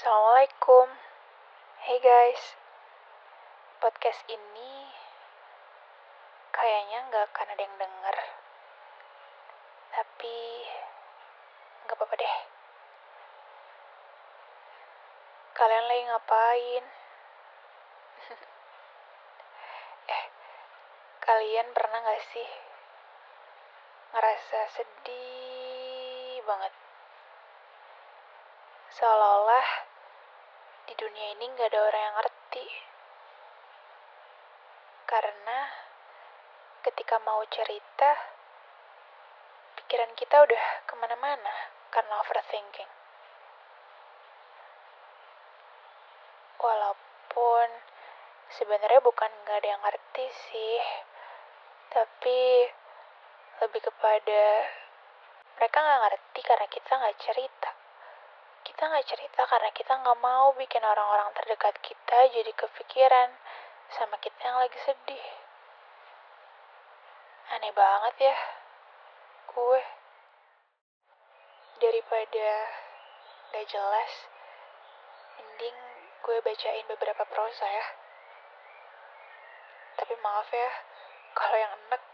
Assalamualaikum. Hey guys. Podcast ini kayaknya nggak akan ada yang denger. Tapi nggak apa-apa deh. Kalian lagi ngapain? eh, kalian pernah nggak sih ngerasa sedih banget? Seolah-olah di dunia ini nggak ada orang yang ngerti. Karena ketika mau cerita, pikiran kita udah ke mana-mana karena overthinking. Walaupun sebenarnya bukan nggak ada yang ngerti sih, tapi lebih kepada mereka nggak ngerti karena kita nggak cerita. Kita nggak cerita karena kita nggak mau bikin orang-orang terdekat kita jadi kepikiran sama kita yang lagi sedih. Aneh banget ya, gue. Daripada gak jelas, mending gue bacain beberapa prosa ya. Tapi maaf ya, kalau yang enek,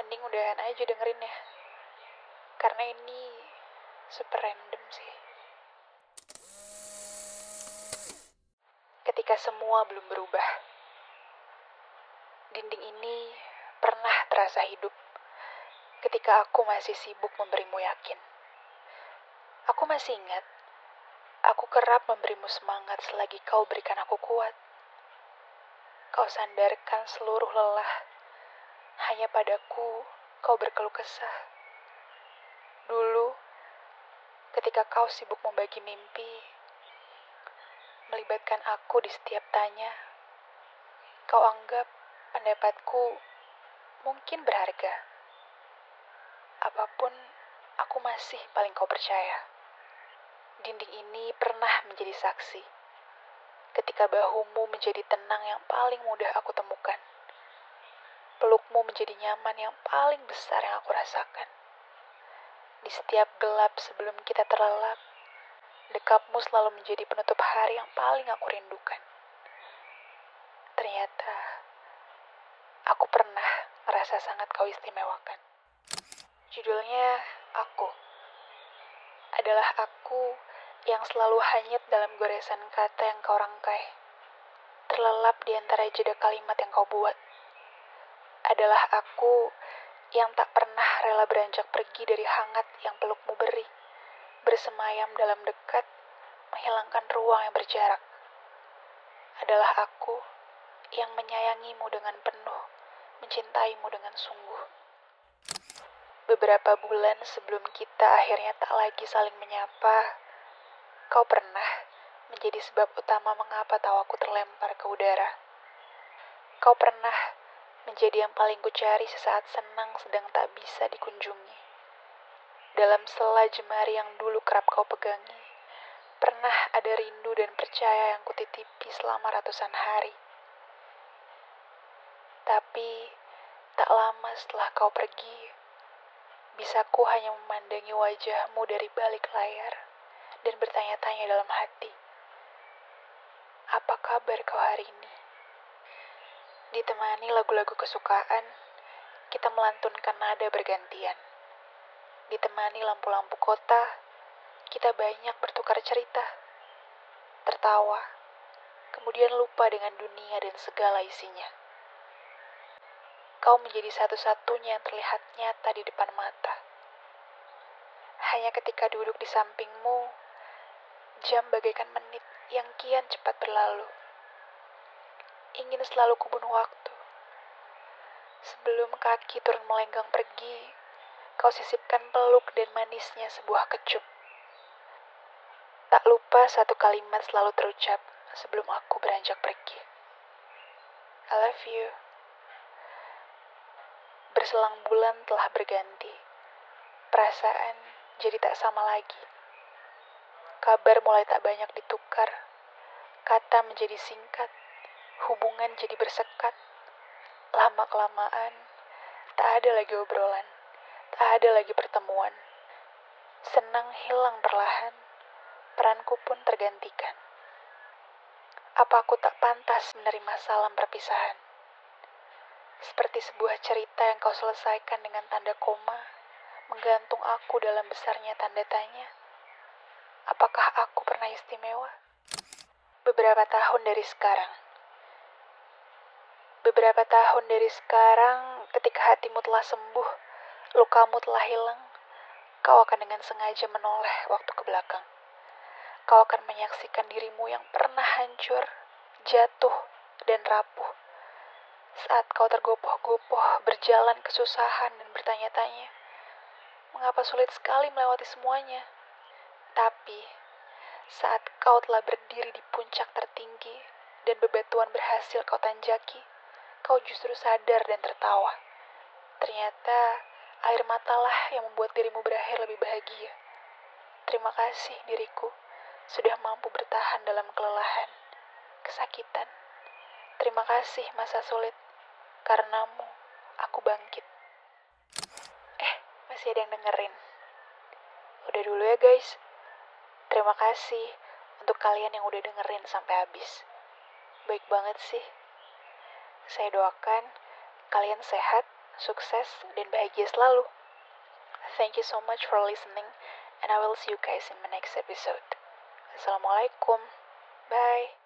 mending udahan aja dengerin ya. Karena ini super random sih. Ketika semua belum berubah, dinding ini pernah terasa hidup ketika aku masih sibuk memberimu yakin. Aku masih ingat, aku kerap memberimu semangat selagi kau berikan aku kuat. Kau sandarkan seluruh lelah, hanya padaku kau berkeluh kesah. Dulu, ketika kau sibuk membagi mimpi, melibatkan aku di setiap tanya, kau anggap pendapatku mungkin berharga. Apa pun, aku masih paling kau percaya. Dinding ini pernah menjadi saksi ketika bahumu menjadi tenang yang paling mudah aku temukan. Pelukmu menjadi nyaman yang paling besar yang aku rasakan. Di setiap gelap sebelum kita terlelap, dekapmu selalu menjadi penutup hari yang paling aku rindukan. Ternyata, aku pernah merasa sangat kau istimewakan. Judulnya Aku. Adalah aku yang selalu hanyut dalam goresan kata yang kau rangkai. Terlelap di antara jeda kalimat yang kau buat. Adalah aku yang tak pernah rela beranjak pergi dari hangat yang pelukmu beri. Bersemayam dalam dekat, menghilangkan ruang yang berjarak. Adalah aku yang menyayangimu dengan penuh, mencintaimu dengan sungguh. Beberapa bulan sebelum kita akhirnya tak lagi saling menyapa, kau pernah menjadi sebab utama mengapa tawaku terlempar ke udara. Kau pernah menjadi yang paling kucari sesaat senang sedang tak bisa dikunjungi. Dalam sela jemari yang dulu kerap kau pegangi, pernah ada rindu dan percaya yang kutitipi selama ratusan hari. Tapi, tak lama setelah kau pergi, bisaku hanya memandangi wajahmu dari balik layar dan bertanya-tanya dalam hati. Apa kabar kau hari ini? Ditemani lagu-lagu kesukaan, kita melantunkan nada bergantian. Ditemani lampu-lampu kota, kita banyak bertukar cerita. Tertawa, kemudian lupa dengan dunia dan segala isinya. Kau menjadi satu-satunya yang terlihat nyata di depan mata. Hanya ketika duduk di sampingmu, jam bagaikan menit yang kian cepat berlalu. Ingin selalu kubunuh waktu. Sebelum kaki turun melenggang pergi, kau sisipkan peluk dan manisnya sebuah kecup. Tak lupa satu kalimat selalu terucap sebelum aku beranjak pergi. I love you. Berselang bulan telah berganti. Perasaan jadi tak sama lagi. Kabar mulai tak banyak ditukar. Kata menjadi singkat. Hubungan jadi bersekat. Lama-kelamaan, tak ada lagi obrolan. Tak ada lagi pertemuan. Senang hilang perlahan. peranku pun tergantikan. Apa aku tak pantas menerima salam perpisahan? Seperti sebuah cerita yang kau selesaikan dengan tanda koma, menggantung aku dalam besarnya tanda tanya. Apakah aku pernah istimewa? Beberapa tahun dari sekarang. Beberapa tahun dari sekarang, ketika hatimu telah sembuh, lukamu telah hilang, kau akan dengan sengaja menoleh waktu ke belakang. Kau akan menyaksikan dirimu yang pernah hancur, jatuh, dan rapuh saat kau tergopoh-gopoh berjalan kesusahan dan bertanya-tanya, mengapa sulit sekali melewati semuanya? Tapi, saat kau telah berdiri di puncak tertinggi dan bebatuan berhasil kau tanjaki, kau justru sadar dan tertawa. Ternyata, air matalah yang membuat dirimu berakhir lebih bahagia. Terima kasih diriku, sudah mampu bertahan dalam kelelahan, kesakitan. Terima kasih masa sulit Karenamu, aku bangkit. Eh, masih ada yang dengerin. Udah dulu ya guys. Terima kasih untuk kalian yang udah dengerin sampai habis. Baik banget sih. Saya doakan kalian sehat, sukses, dan bahagia selalu. Thank you so much for listening, and I will see you guys in my next episode. Assalamualaikum. Bye.